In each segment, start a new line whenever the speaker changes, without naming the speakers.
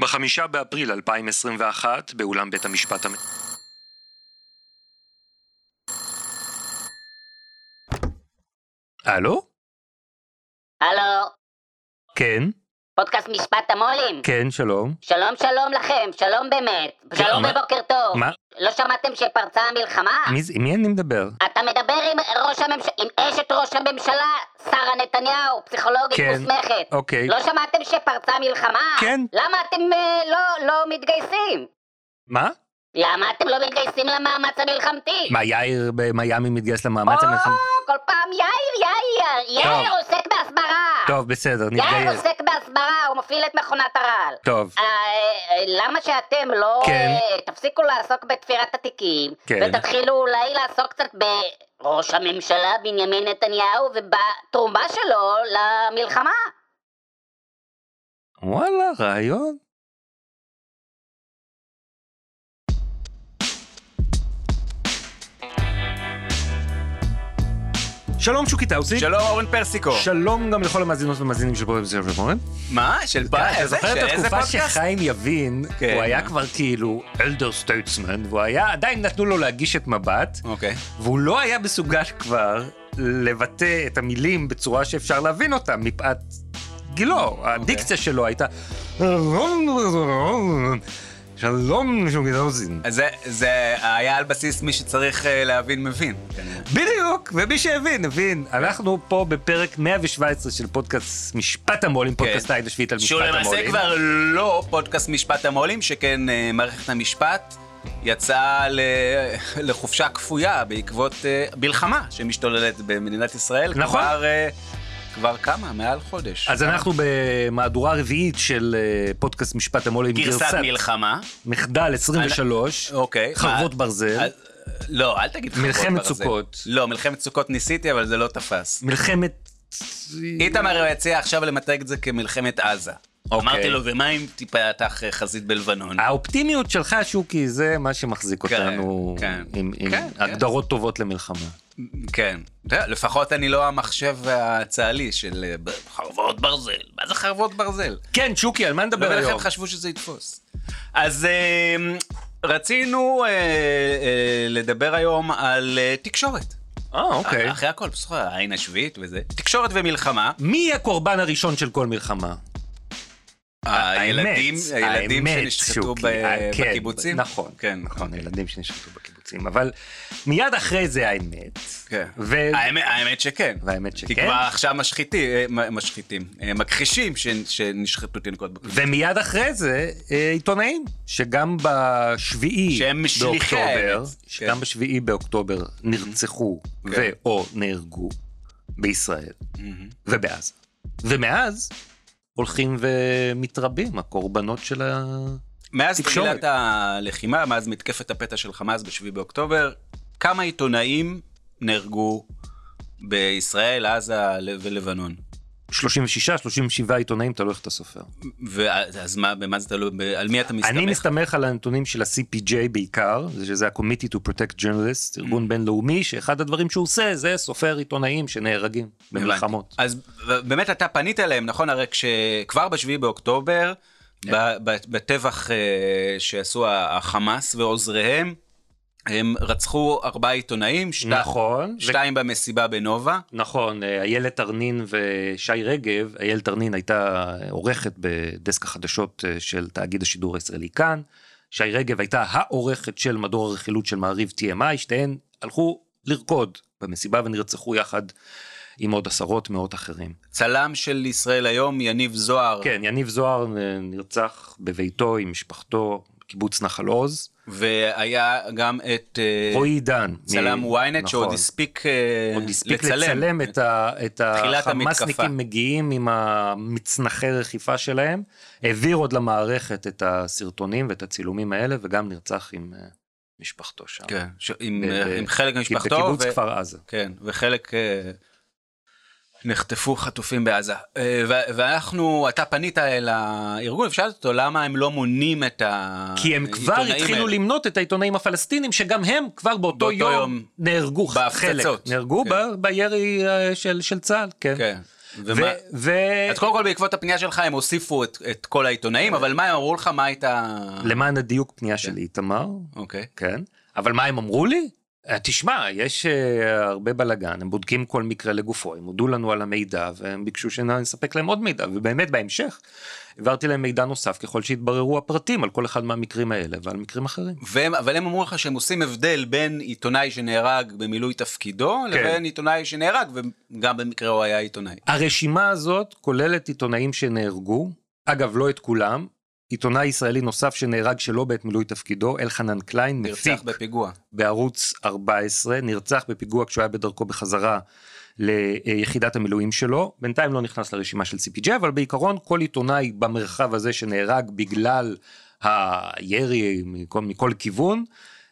בחמישה באפריל 2021, באולם בית המשפט המ... הלו?
הלו,
כן?
פודקאסט משפט המו"לים.
כן, שלום.
שלום שלום לכם, שלום באמת. שלום
מה-
ובוקר טוב.
מה?
לא שמעתם שפרצה המלחמה?
מי זה- עם מי אני מדבר?
אתה מדבר עם ראש הממשלה, עם אשת ראש הממשלה, שרה נתניהו, פסיכולוגית
כן,
מוסמכת.
אוקיי.
לא שמעתם שפרצה מלחמה?
כן.
למה אתם אה, לא, לא מתגייסים?
מה?
למה אתם לא מתגייסים למאמץ המלחמתי?
מה, יאיר במיאמי מתגייס למאמץ
או,
המלחמה?
כל פעם יאיר, יאיר, יאיר
טוב.
עוסק בהסברה.
טוב, בסדר,
יאיר
נתגייס.
עוסק בהסברה, הוא מפעיל את מכונת הרעל.
טוב.
אה, אה, למה שאתם לא
כן.
אה, תפסיקו לעסוק בתפירת התיקים,
כן.
ותתחילו אולי לעסוק קצת בראש הממשלה בנימין נתניהו ובתרומה שלו למלחמה?
וואלה, רעיון. שלום שוקי טאוסיג.
שלום אורן פרסיקו.
שלום גם לכל המאזינות והמאזינים של פרויקט זר ומורן.
מה? של פעם?
אתה? זוכר את התקופה? שחיים יבין,
כן.
הוא היה כבר כאילו elder statesman, והוא היה, עדיין נתנו לו להגיש את מבט,
אוקיי.
והוא לא היה מסוגל כבר לבטא את המילים בצורה שאפשר להבין אותם, מפאת גילו. הדיקציה שלו הייתה... שלום.
אז זה- זה היה על בסיס מי שצריך אה, להבין מבין.
בדיוק, ומי שהבין, הבין. אנחנו פה בפרק 117 של פודקאסט משפט המו"לים, פודקאסט העין השביעית על משפט
שהוא
המו"לים.
למעשה כבר לא פודקאסט משפט המו"לים, שכן אה, מערכת המשפט יצאה ל- לחופשה כפויה בעקבות אה, מלחמה שמשתוללת במדינת ישראל.
נכון.
כבר, אה, כבר כמה? מעל חודש.
אז אנחנו במהדורה רביעית של אה, פודקאסט משפט המו"לים,
גרסת מלחמה.
מחדל 23,
אוקיי.
חרבות ברזל,
אה, לא, אל תגיד חרבות ברזל.
מלחמת סוכות.
לא, מלחמת סוכות ניסיתי, אבל זה לא תפס.
מלחמת...
איתמר הציע עכשיו למתג את זה כמלחמת עזה.
אוקיי.
אמרתי לו, ומה אם תיפתח אה, חזית בלבנון?
האופטימיות שלך, שוקי, זה מה שמחזיק
כן,
אותנו
כן.
עם עם
כן, כן.
הגדרות טובות למלחמה.
כן. לפחות אני לא המחשב הצה"לי של אה, חרבות ברזל. מה זה חרבות ברזל?
כן, שוקי, על מה נדבר
ולכן
היום?
חשבו שזה יתפוס. אז אה, רצינו אה, לדבר היום על תקשורת.
אה, אוקיי.
אחרי הכל, בסדר, העין השביעית וזה. תקשורת ומלחמה.
מי הקורבן הראשון של כל מלחמה?
הילדים, הילדים שנשחטו בקיבוצים?
נכון,
כן,
נכון. הילדים שנשחטו בקיבוצים, אבל מיד אחרי זה האמת.
כן.
ו-
האמת, האמת שכן.
והאמת
כי
שכן.
כבר עכשיו משחיתים, אה, מ- משחיתים, אה, מכחישים ש- שנשחטו תינוקות בקיבוצים.
ומיד אחרי זה אה, עיתונאים, שגם בשביעי
שהם
באוקטובר. שגם
כן.
בשביעי באוקטובר נרצחו
כן.
ו/או נהרגו בישראל. ובעזה. ומאז הולכים ומתרבים הקורבנות של ה...
מאז. תחילת הלחימה, מאז מתקפת הפתע של חמאס ב-7 באוקטובר, כמה עיתונאים נהרגו בישראל, עזה ולבנון.
36, 37 עיתונאים, תלוי איך אתה סופר.
ואז מה, במה זה תלוי? על מי אתה מסתמך?
אני מסתמך על הנתונים של ה-CPJ בעיקר, שזה ה-Committee to Protect Journalists, ארגון בינלאומי, שאחד הדברים שהוא עושה זה סופר עיתונאים שנהרגים במלחמות.
אז באמת אתה פנית אליהם, נכון? הרי כשכבר ב-7 באוקטובר, בטבח אה, שעשו החמאס ועוזריהם, הם רצחו ארבעה עיתונאים, שת-
נכון, ו-
שתיים במסיבה בנובה.
נכון, אה, איילת ארנין ושי רגב, איילת ארנין הייתה עורכת בדסק החדשות אה, של תאגיד השידור הישראלי כאן, שי רגב הייתה העורכת של מדור הרכילות של מעריב TMI, שתיהן הלכו לרקוד במסיבה ונרצחו יחד עם עוד עשרות מאות אחרים.
צלם של ישראל היום, יניב זוהר,
כן, יניב זוהר נרצח בביתו עם משפחתו בקיבוץ נחל עוז.
והיה גם את אה,
רועי עידן.
צלם
מ-
ynet שעוד
נכון.
הספיק אה,
עוד הספיק
לצלם.
לצלם את, ה, את. החמאסניקים מגיעים עם המצנחי רכיפה שלהם, העביר עוד למערכת את הסרטונים ואת הצילומים האלה, וגם נרצח עם אה, משפחתו שם.
כן, ש... עם,
ב-
עם חלק ממשפחתו.
בקיבוץ
ו-
כפר עזה.
כן, וחלק נחטפו חטופים בעזה. אה, ו- ואנחנו, אתה פנית אל הארגון ושאלת אותו למה הם לא מונים את העיתונאים
כי הם כבר התחילו
האלה.
למנות את העיתונאים הפלסטינים, שגם הם כבר באותו
באותו
יום,
יום
נהרגו. חלק, נהרגו
כן.
ב- בירי אה, של, של צה"ל, כן.
כן. ומה-
ו...
אז קודם כל בעקבות הפנייה שלך הם הוסיפו את, את כל העיתונאים, אבל מה הם אמרו לך? מה הייתה...
למען הדיוק פנייה של איתמר,
אוקיי.
כן, אבל מה הם אמרו לי? אה, תשמע, יש אה, הרבה בלאגן, הם בודקים כל מקרה לגופו, הם הודו לנו על המידע והם ביקשו שנספק להם עוד מידע, ובאמת בהמשך העברתי להם מידע נוסף ככל שהתבררו הפרטים על כל אחד מהמקרים האלה ועל מקרים אחרים.
והם, אבל הם אמרו לך שהם עושים הבדל בין עיתונאי שנהרג במילוי תפקידו,
כן.
לבין עיתונאי שנהרג וגם במקרה הוא היה עיתונאי.
הרשימה הזאת כוללת עיתונאים שנהרגו, אגב לא את כולם, עיתונאי ישראלי נוסף שנהרג שלא בעת מילוי תפקידו, אלחנן קליין,
נרצח
מפיק
בפיגוע.
בערוץ 14, נרצח בפיגוע כשהוא היה בדרכו בחזרה ליחידת המילואים שלו, בינתיים לא נכנס לרשימה של CPJ, אבל בעיקרון כל עיתונאי במרחב הזה שנהרג בגלל הירי מכל, מכל כיוון,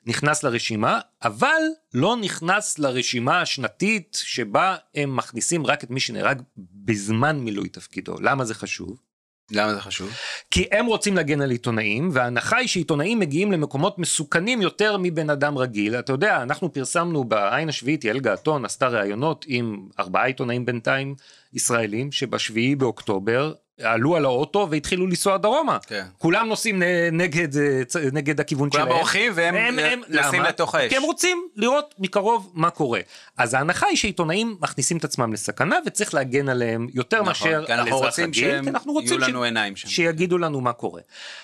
נכנס לרשימה, אבל לא נכנס לרשימה השנתית שבה הם מכניסים רק את מי שנהרג בזמן מילוי תפקידו. למה זה חשוב?
למה זה חשוב?
כי הם רוצים להגן על עיתונאים, וההנחה היא שעיתונאים מגיעים למקומות מסוכנים יותר מבן אדם רגיל. אתה יודע, אנחנו פרסמנו בעין השביעית, יעל געתון עשתה ראיונות עם ארבעה עיתונאים בינתיים ישראלים, שבשביעי באוקטובר עלו על האוטו והתחילו לנסוע דרומה.
כן.
כולם נוסעים נגד, אה, נגד הכיוון
כולם
שלהם.
בורחים והם
הם- הם- למה?
לתוך האש.
כי הם רוצים לראות מקרוב מה קורה. אז ההנחה היא שעיתונאים מכניסים את עצמם לסכנה וצריך להגן עליהם יותר מאשר
נכון, כי
על אזרח רגיל,
שהם
כי אנחנו
יהיו
רוצים ש-
לנו עיניים שם.
שיגידו לנו מה קורה.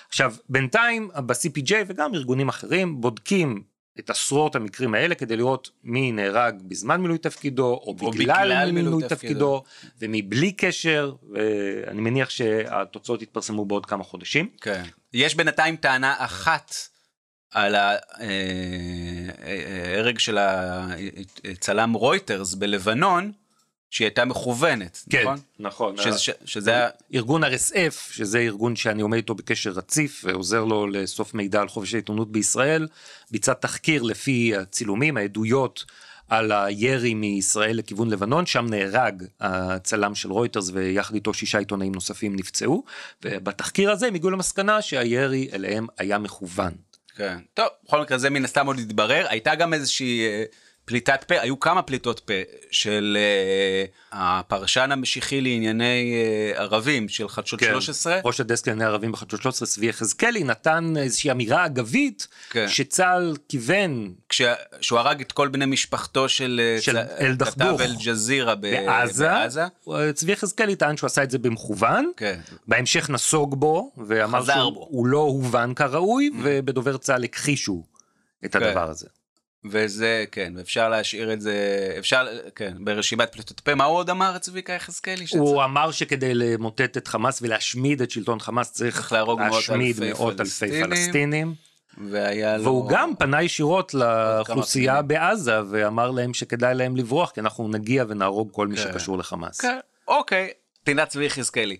עכשיו, בינתיים ב-CPJ וגם ארגונים אחרים בודקים את עשרות המקרים האלה כדי לראות מי נהרג בזמן מילוי תפקידו או
או
בגלל
בגלל
מילוי
מילוי
תפקידו ומי בלי קשר ואני מניח שהתוצאות יתפרסמו בעוד כמה חודשים.
כן. יש בינתיים טענה אחת על ההרג של הצלם רויטרס בלבנון, שהיא הייתה מכוונת, נכון?
נכון.
שזה, ש- שזה היה...
ארגון RSF, שזה ארגון שאני עומד איתו בקשר רציף ועוזר לו לאסוף מידע על חופש העיתונות בישראל, ביצע תחקיר לפי הצילומים, העדויות על הירי מישראל לכיוון לבנון, שם נהרג הצלם של רויטרס ויחד איתו שישה עיתונאים נוספים נפצעו, ובתחקיר הזה הם הגיעו למסקנה שהירי אליהם היה מכוון.
כן. טוב, בכל מקרה זה מן הסתם עוד יתברר. הייתה גם איזושהי אה, פליטת פה, היו כמה פליטות פה של אה, הפרשן המשיחי לענייני אה, ערבים של חדשות 13.
כן. ראש הדסק לענייני ערבים בחדשות 13, צבי יחזקאלי, נתן איזושהי אמירה אגבית,
כן.
שצה"ל כיוון
כשה- שהוא הרג את כל בני משפחתו של, אה,
של
צ-
אל-דחדוך.
כתב אל-ג'זירה ב-
בעזה,
בעזה.
צבי יחזקאלי טען שהוא עשה את זה במכוון,
כן.
בהמשך נסוג בו, ואמר שהוא
בו. Mm.
הוא לא הובן כראוי, ובדובר צה"ל הכחישו את
כן.
הדבר הזה.
וזה, כן, אפשר להשאיר את זה, אפשר, כן, ברשימת פליטות פה. מה הוא עוד אמר, צביקה יחזקאלי? שצריך-
הוא אמר שכדי למוטט את חמאס ולהשמיד את שלטון חמאס צריך
צריך להרוג
להשמיד מאות אלפי
פלסטינים. והיה לו...
והוא גם פנה ישירות לאוכלוסייה בעזה ואמר להם שכדאי להם לברוח כי אנחנו נגיע ונהרוג כל מי
כן.
שקשור לחמאס.
כן, אוקיי, פינת צבי יחזקאלי.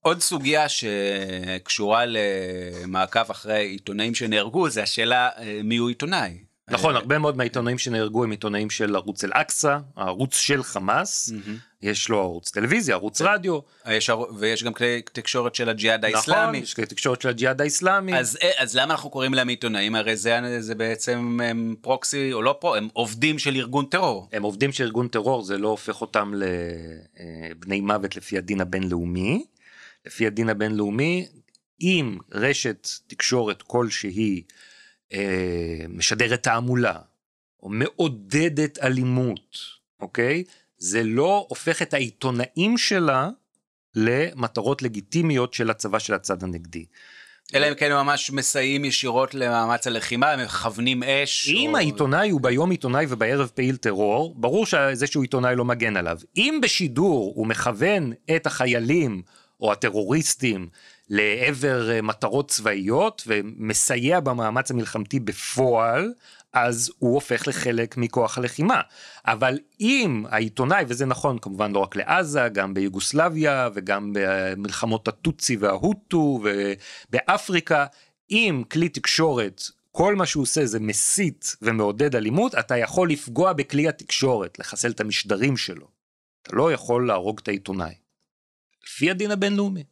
עוד סוגיה שקשורה למעקב אחרי עיתונאים שנהרגו, זה השאלה אה, מי הוא עיתונאי.
נכון,
אה,
הרבה מאוד מהעיתונאים שנהרגו הם עיתונאים של ערוץ אל-אקצא, הערוץ של חמאס, יש לו ערוץ טלוויזיה, ערוץ רדיו,
יש, הר- ויש גם כלי תקשורת של הג'יהאד
נכון,
האיסלאמי.
יש כלי תקשורת של הג'יהאד האיסלאמי.
אז, אה, אז למה אנחנו קוראים להם עיתונאים? הרי זה, זה בעצם הם פרוקסי, או לא פרו, הם עובדים של ארגון טרור.
הם עובדים של ארגון טרור, זה לא הופך אותם לבני מוות לפי הדין הבינלאומי. לפי הדין הבינלאומי, אם רשת תקשורת כלשהי אה, משדרת תעמולה, או מעודדת אלימות, אוקיי? זה לא הופך את העיתונאים שלה למטרות לגיטימיות של הצבא של הצד הנגדי.
אלא אם כן הם ממש מסייעים ישירות למאמץ הלחימה, הם מכוונים אש.
אם
או...
העיתונאי הוא ביום עיתונאי ובערב פעיל טרור, ברור שזה שהוא עיתונאי לא מגן עליו. אם בשידור הוא מכוון את החיילים או הטרוריסטים לעבר אה, מטרות צבאיות ומסייע במאמץ המלחמתי בפועל, אז הוא הופך לחלק מכוח הלחימה. אבל אם העיתונאי, וזה נכון כמובן לא רק לעזה, גם ביוגוסלביה וגם במלחמות הטוצי וההוטו ובאפריקה, אם כלי תקשורת כל מה שהוא עושה זה מסית ומעודד אלימות, אתה יכול לפגוע בכלי התקשורת, לחסל את המשדרים שלו. אתה לא יכול להרוג את העיתונאי. לפי הדין הבינלאומי.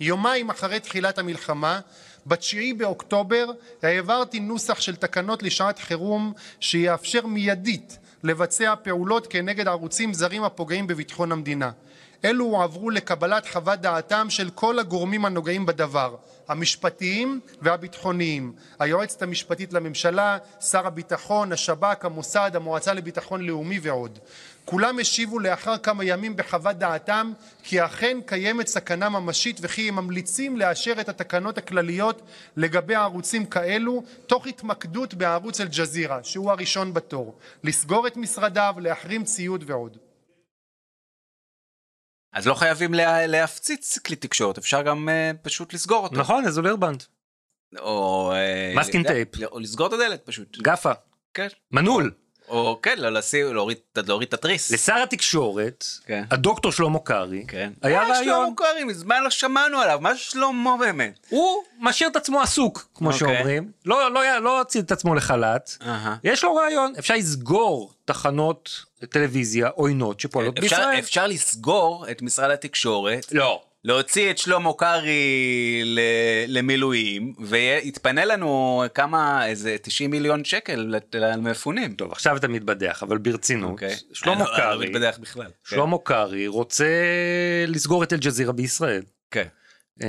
יומיים אחרי תחילת המלחמה, ב-9 באוקטובר, העברתי נוסח של תקנות לשעת חירום שיאפשר מיידית לבצע פעולות כנגד ערוצים זרים הפוגעים בביטחון המדינה. אלו הועברו לקבלת חוות דעתם של כל הגורמים הנוגעים בדבר, המשפטיים והביטחוניים, היועצת המשפטית לממשלה, שר הביטחון, השב"כ, המוסד, המועצה לביטחון לאומי ועוד. כולם השיבו לאחר כמה ימים בחוות דעתם כי אכן קיימת סכנה ממשית וכי הם ממליצים לאשר את התקנות הכלליות לגבי ערוצים כאלו תוך התמקדות בערוץ אל-ג'זירה שהוא הראשון בתור, לסגור את משרדיו, להחרים ציוד ועוד.
אז לא חייבים לה, להפציץ כלי תקשורת, אפשר גם uh, פשוט לסגור אותו.
נכון, איזולירבנד.
או... masking
tape.
או לסגור את הדלת פשוט.
גאפה.
כן.
מנעול.
או כן, לא לשים, להוריד, להוריד את התריס.
לשר התקשורת,
כן.
הדוקטור שלמה קרעי,
כן.
היה
אה,
רעיון.
שלמה קרעי, מזמן לא שמענו עליו, מה שלמה באמת?
הוא משאיר את עצמו עסוק, כמו
אוקיי.
שאומרים. לא, לא, לא הוציא את עצמו לחל"ת.
אהה.
יש לו רעיון, אפשר לסגור תחנות טלוויזיה עוינות שפועלות
אפשר,
בישראל.
אפשר לסגור את משרד התקשורת,
לא.
להוציא את שלמה קרעי למילואים, ויתפנה לנו כמה, איזה 90 מיליון שקל למפונים.
טוב, עכשיו אתה מתבדח, אבל ברצינות.
אוקיי.
שלמה
לא- אני לא
קרעי,
מתבדח בכלל. כן.
שלמה קרעי רוצה לסגור את אל-ג'זירה בישראל.
כן.
אה,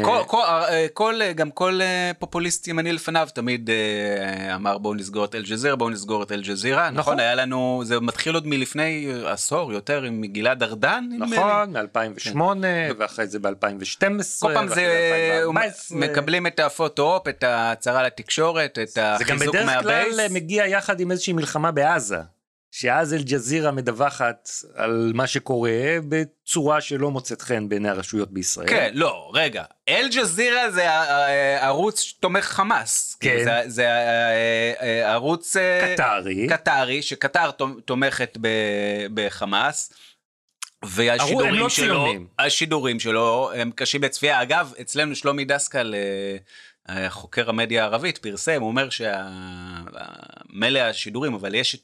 כל, כל, אה, כל, אה, גם כל אה, פופוליסט ימני לפניו תמיד אה, אמר בואו נסגור את אל-ג'זירה, בואו נסגור את אל-ג'זירה. נכון.
נכון.
היה לנו, זה מתחיל עוד מלפני אה, עשור יותר עם גלעד ארדן.
נכון, מ-2008, ואחרי זה ב-2012.
כן. כל פעם זה,
ב-2014.
מקבלים את ה photo-op, את ההצהרה לתקשורת, את
זה גם
החיזוק
בדרך
מה base.
כלל מגיע יחד עם איזושהי מלחמה בעזה. שאז אל-ג'זירה מדווחת על מה שקורה בצורה שלא מוצאת חן בעיני הרשויות בישראל.
כן, לא, רגע, אל-ג'זירה זה ה- ה- ערוץ תומך חמאס.
כן.
כאילו, זה, זה אה, אה, ערוץ... אה,
קטרי.
קטרי, שקטר תומ- תומכת בחמאס. והשידורים
לא
שלו,
ציונים.
השידורים שלו הם קשים לצפייה. אגב, אצלנו שלומי דסקל, אה, חוקר המדיה הערבית, פרסם, הוא אומר שמילא השידורים, אבל יש את...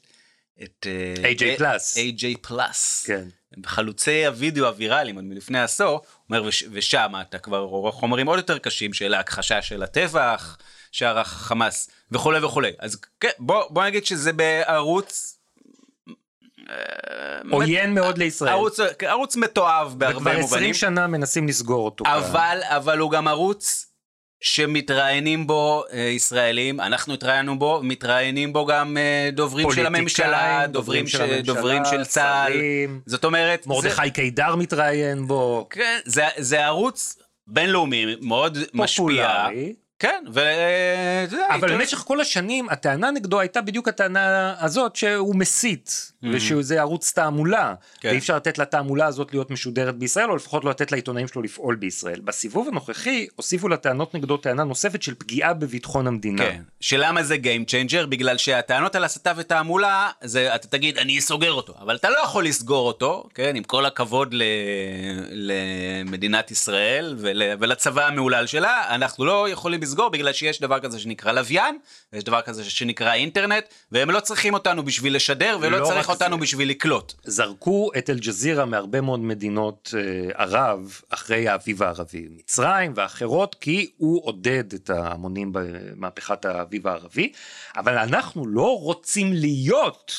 את
AJ פלאס.
AJ פלאס.
כן.
חלוצי הוידאו הוויראליים עוד מלפני עשור, אומר, וש, ושם אתה כבר רואה חומרים עוד יותר קשים של ההכחשה של הטבח שערך חמאס וכולי וכולי. אז כן, בוא, בוא נגיד שזה בערוץ... אה,
עוין מאוד לישראל.
ערוץ, ערוץ מתועב
וכבר
בהרבה
20
מובנים,
שנה מנסים לסגור אותו. כאן.
אבל, אבל הוא גם ערוץ שמתראיינים בו אה, ישראלים, אנחנו התראיינו בו, מתראיינים בו גם אה, דוברים של הממשלה, דוברים, של,
הממשלה,
דוברים של צה"ל,
שרים.
זאת אומרת, זה-
מרדכי קידר מתראיין בו.
כן, זה, זה ערוץ בינלאומי מאוד משפיע.
פופולרי.
כן, ואתה יודע,
אבל במשך כל השנים הטענה נגדו הייתה בדיוק הטענה הזאת שהוא מסית ושזה ערוץ תעמולה
כן.
ואי אפשר לתת לתעמולה הזאת להיות משודרת בישראל או לפחות לא לתת לעיתונאים שלו לפעול בישראל. בסיבוב הנוכחי הוסיפו לטענות נגדו טענה נוספת של פגיעה בביטחון המדינה.
כן. שלמה זה Game Changer? בגלל שהטענות על הסתה ותעמולה, זה אתה תגיד, אני אסוגר אותו. אבל אתה לא יכול לסגור אותו, כן, עם כל הכבוד ל... למדינת ישראל ול... ולצבא המהולל שלה, אנחנו לא יכולים לסגור בגלל שיש דבר כזה שנקרא לוויין, ויש דבר כזה שנקרא אינטרנט, והם לא צריכים אותנו בשביל לשדר, ולא
לא
צריך אותנו. בשביל לקלוט.
זרקו את אל-ג'זירה מהרבה מאוד מדינות אה, ערב אחרי האביב הערבי, מצרים ואחרות, כי הוא עודד את ההמונים במהפכת האביב הערבי, אבל אנחנו לא רוצים להיות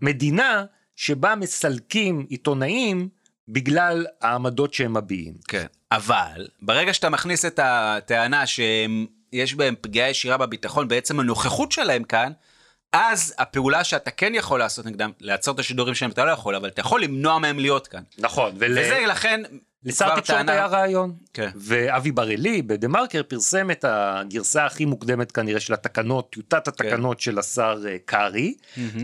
מדינה שבה מסלקים עיתונאים בגלל העמדות שהם מביעים.
כן. אבל ברגע שאתה מכניס את הטענה שיש בהם פגיעה ישירה בביטחון, בעצם הנוכחות שלהם כאן, אז הפעולה שאתה כן יכול לעשות נגדם, לעצור את השידורים שלהם אתה לא יכול, אבל אתה יכול למנוע מהם להיות כאן.
נכון, ול...
וזה לכן...
לשר התקשורת היה רעיון.
כן.
ואבי בר-אלי בדה מרקר פרסם את הגרסה הכי מוקדמת כנראה של התקנות, טיוטת התקנות של השר אה, קרעי,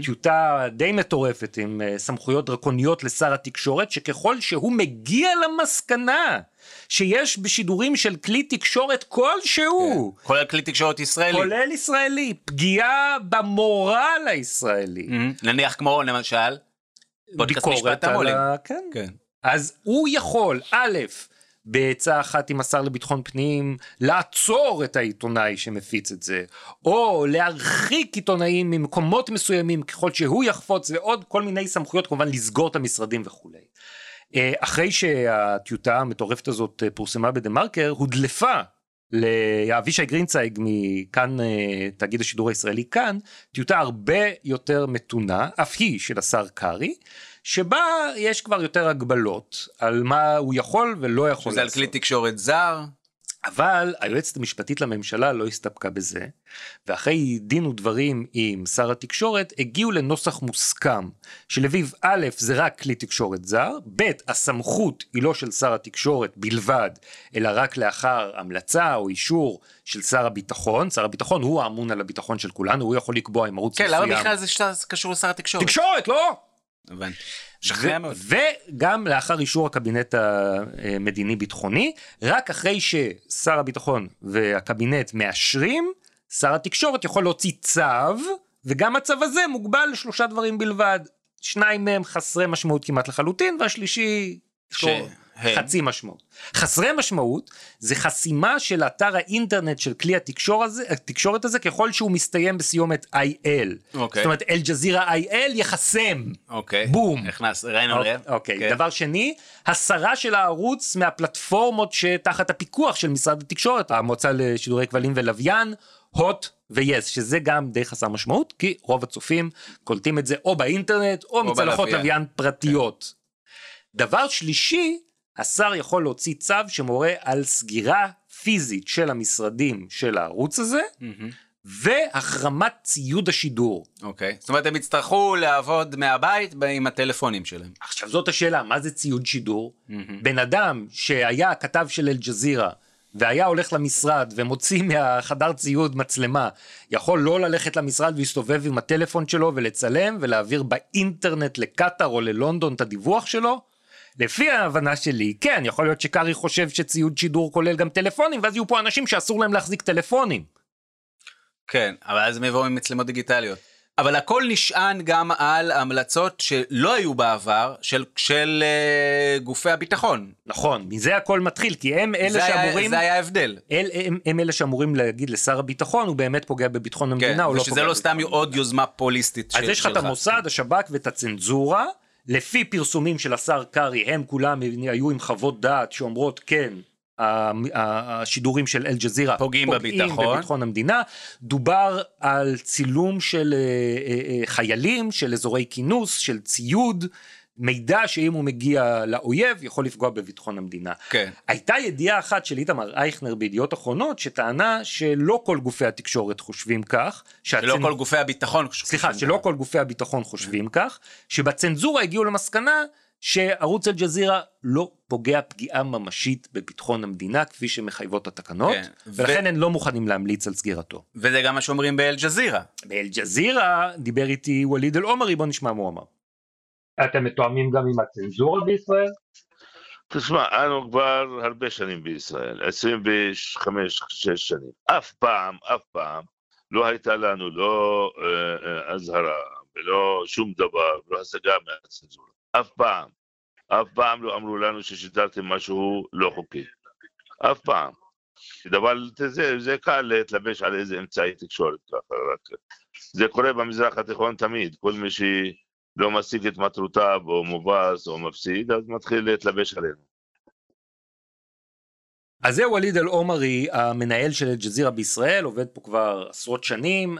טיוטה די מטורפת עם אה, סמכויות דרקוניות לשר התקשורת, שככל שהוא מגיע למסקנה שיש בשידורים של כלי תקשורת כלשהו,
כולל כלי תקשורת ישראלי.
כולל ישראלי, פגיעה במורל הישראלי,
מהמם. נניח כמו למשל,
ביקורת על
המו"לים.
ה... כן.
כן.
אז הוא יכול, א', בעצה אחת עם השר לביטחון פנים, לעצור את העיתונאי שמפיץ את זה, או להרחיק עיתונאים ממקומות מסוימים ככל שהוא יחפוץ, ועוד כל מיני סמכויות, כמובן לסגור את המשרדים וכולי. אה, אחרי שהטיוטה המטורפת הזאת אה, פורסמה בדה מרקר, הודלפה לאבישי גרינצייג מכאן אה, תאגיד השידור הישראלי כאן טיוטה הרבה יותר מתונה אף היא של השר קרעי שבה יש כבר יותר הגבלות על מה הוא יכול ולא יכול
שזה על
לעשות.
כלי תקשורת זר.
אבל היועצת המשפטית לממשלה לא הסתפקה בזה, ואחרי דין ודברים עם שר התקשורת, הגיעו לנוסח מוסכם, שלפיו א', זה רק כלי תקשורת זר, ב', הסמכות היא לא של שר התקשורת בלבד, אלא רק לאחר המלצה או אישור של שר הביטחון, שר הביטחון הוא האמון על הביטחון של כולנו, הוא יכול לקבוע אם ערוץ
כן,
מסוים...
למה בכלל זה קשור לשר התקשורת?
תקשורת, לא!
הבנתי. שכנע
ו-
מאוד.
וגם לאחר אישור הקבינט המדיני-ביטחוני, רק אחרי ששר הביטחון והקבינט מאשרים, שר התקשורת יכול להוציא צו, וגם הצו הזה מוגבל לשלושה דברים בלבד. שניים מהם חסרי משמעות כמעט לחלוטין, והשלישי יש
שהם?
חצי משמעות. חסרי משמעות זה חסימה של אתר האינטרנט של כלי התקשור הזה, התקשורת הזה ככל שהוא מסתיים בסיומת IL.
אוקיי.
זאת אומרת אל-ג'זירה IL יחסם.
אוקיי.
בום.
נכנס, ראינו לב.
אוקיי,
כן.
דבר שני, הסרה של הערוץ מהפלטפורמות שתחת הפיקוח של משרד התקשורת, המועצה לשידורי כבלים ולוויין, הוט ויס, שזה גם די חסר משמעות, כי רוב הצופים קולטים את זה או באינטרנט או מצלחות
בלוויין.
לוויין פרטיות. דבר שלישי, השר יכול להוציא צו שמורה על סגירה פיזית של המשרדים של הערוץ הזה, והחרמת ציוד השידור.
אוקיי. זאת אומרת, הם יצטרכו לעבוד מהבית עם הטלפונים שלהם.
עכשיו זאת השאלה, מה זה ציוד שידור? בן אדם שהיה כתב של אל-ג'זירה והיה הולך למשרד ומוציא מהחדר ציוד מצלמה, יכול לא ללכת למשרד ולהסתובב עם הטלפון שלו ולצלם ולהעביר באינטרנט לקטאר או ללונדון את הדיווח שלו? לפי ההבנה שלי, כן, יכול להיות שקארי חושב שציוד שידור כולל גם טלפונים, ואז יהיו פה אנשים שאסור להם להחזיק טלפונים.
כן, אבל אז הם יבואו עם מצלמות דיגיטליות. אבל הכל נשען גם על המלצות שלא היו בעבר של, של uh, גופי הביטחון.
נכון, מזה הכל מתחיל, כי הם אלה
זה,
שאמורים...
היה, זה היה ההבדל.
אל, הם, הם אלה שאמורים להגיד לשר הביטחון, הוא באמת פוגע בביטחון המדינה
כן,
או לא פוגע
ושזה לא סתם עוד יוזמה פוליסטית
אז
של,
יש לך את. המוסד, השב"כ ואת הצנזורה, לפי פרסומים של השר קרעי, הם כולם היו עם חוות דעת שאומרות כן. השידורים של אל-ג'זירה
פוגעים בביטחון.
בביטחון המדינה, דובר על צילום של אה, אה, אה, חיילים, של אזורי כינוס, של ציוד, מידע שאם הוא מגיע לאויב יכול לפגוע בביטחון המדינה.
כן.
הייתה ידיעה אחת של איתמר אייכנר בידיעות אחרונות שטענה שלא כל גופי התקשורת חושבים כך,
שלא
שהצנ-
כל גופי הביטחון.
סליחה,
חושבים
שלא
ככה.
כל גופי הביטחון חושבים כך, שבצנזורה הגיעו למסקנה שערוץ אל-ג'זירה לא פוגע פגיעה ממשית בביטחון המדינה כפי שמחייבות התקנות,
כן, ו-
ולכן הם לא מוכנים להמליץ על סגירתו.
וזה גם מה שאומרים באל-ג'זירה.
באל-ג'זירה דיבר איתי ווליד אל-עומרי, בוא נשמע מה הוא אמר. אתם מתואמים גם עם הצנזורה בישראל?
תשמע, אנו כבר הרבה שנים בישראל, 25-6 שנים. אף פעם, אף פעם, לא הייתה לנו לא אה, אה, אזהרה ולא שום דבר, לא השגה מהצנזורה. אף פעם. אף פעם לא אמרו לנו ששידרתם משהו לא חוקי. אף פעם. אבל זה, זה קל להתלבש על איזה אמצעי תקשורת ככה, רק זה קורה במזרח התיכון תמיד, כל מי שלא משיג את מטרותיו או מובס או מפסיד, אז מתחיל להתלבש עלינו.
אז זה ווליד אל-עומרי, המנהל של אל-ג'זירה בישראל, עובד פה כבר עשרות שנים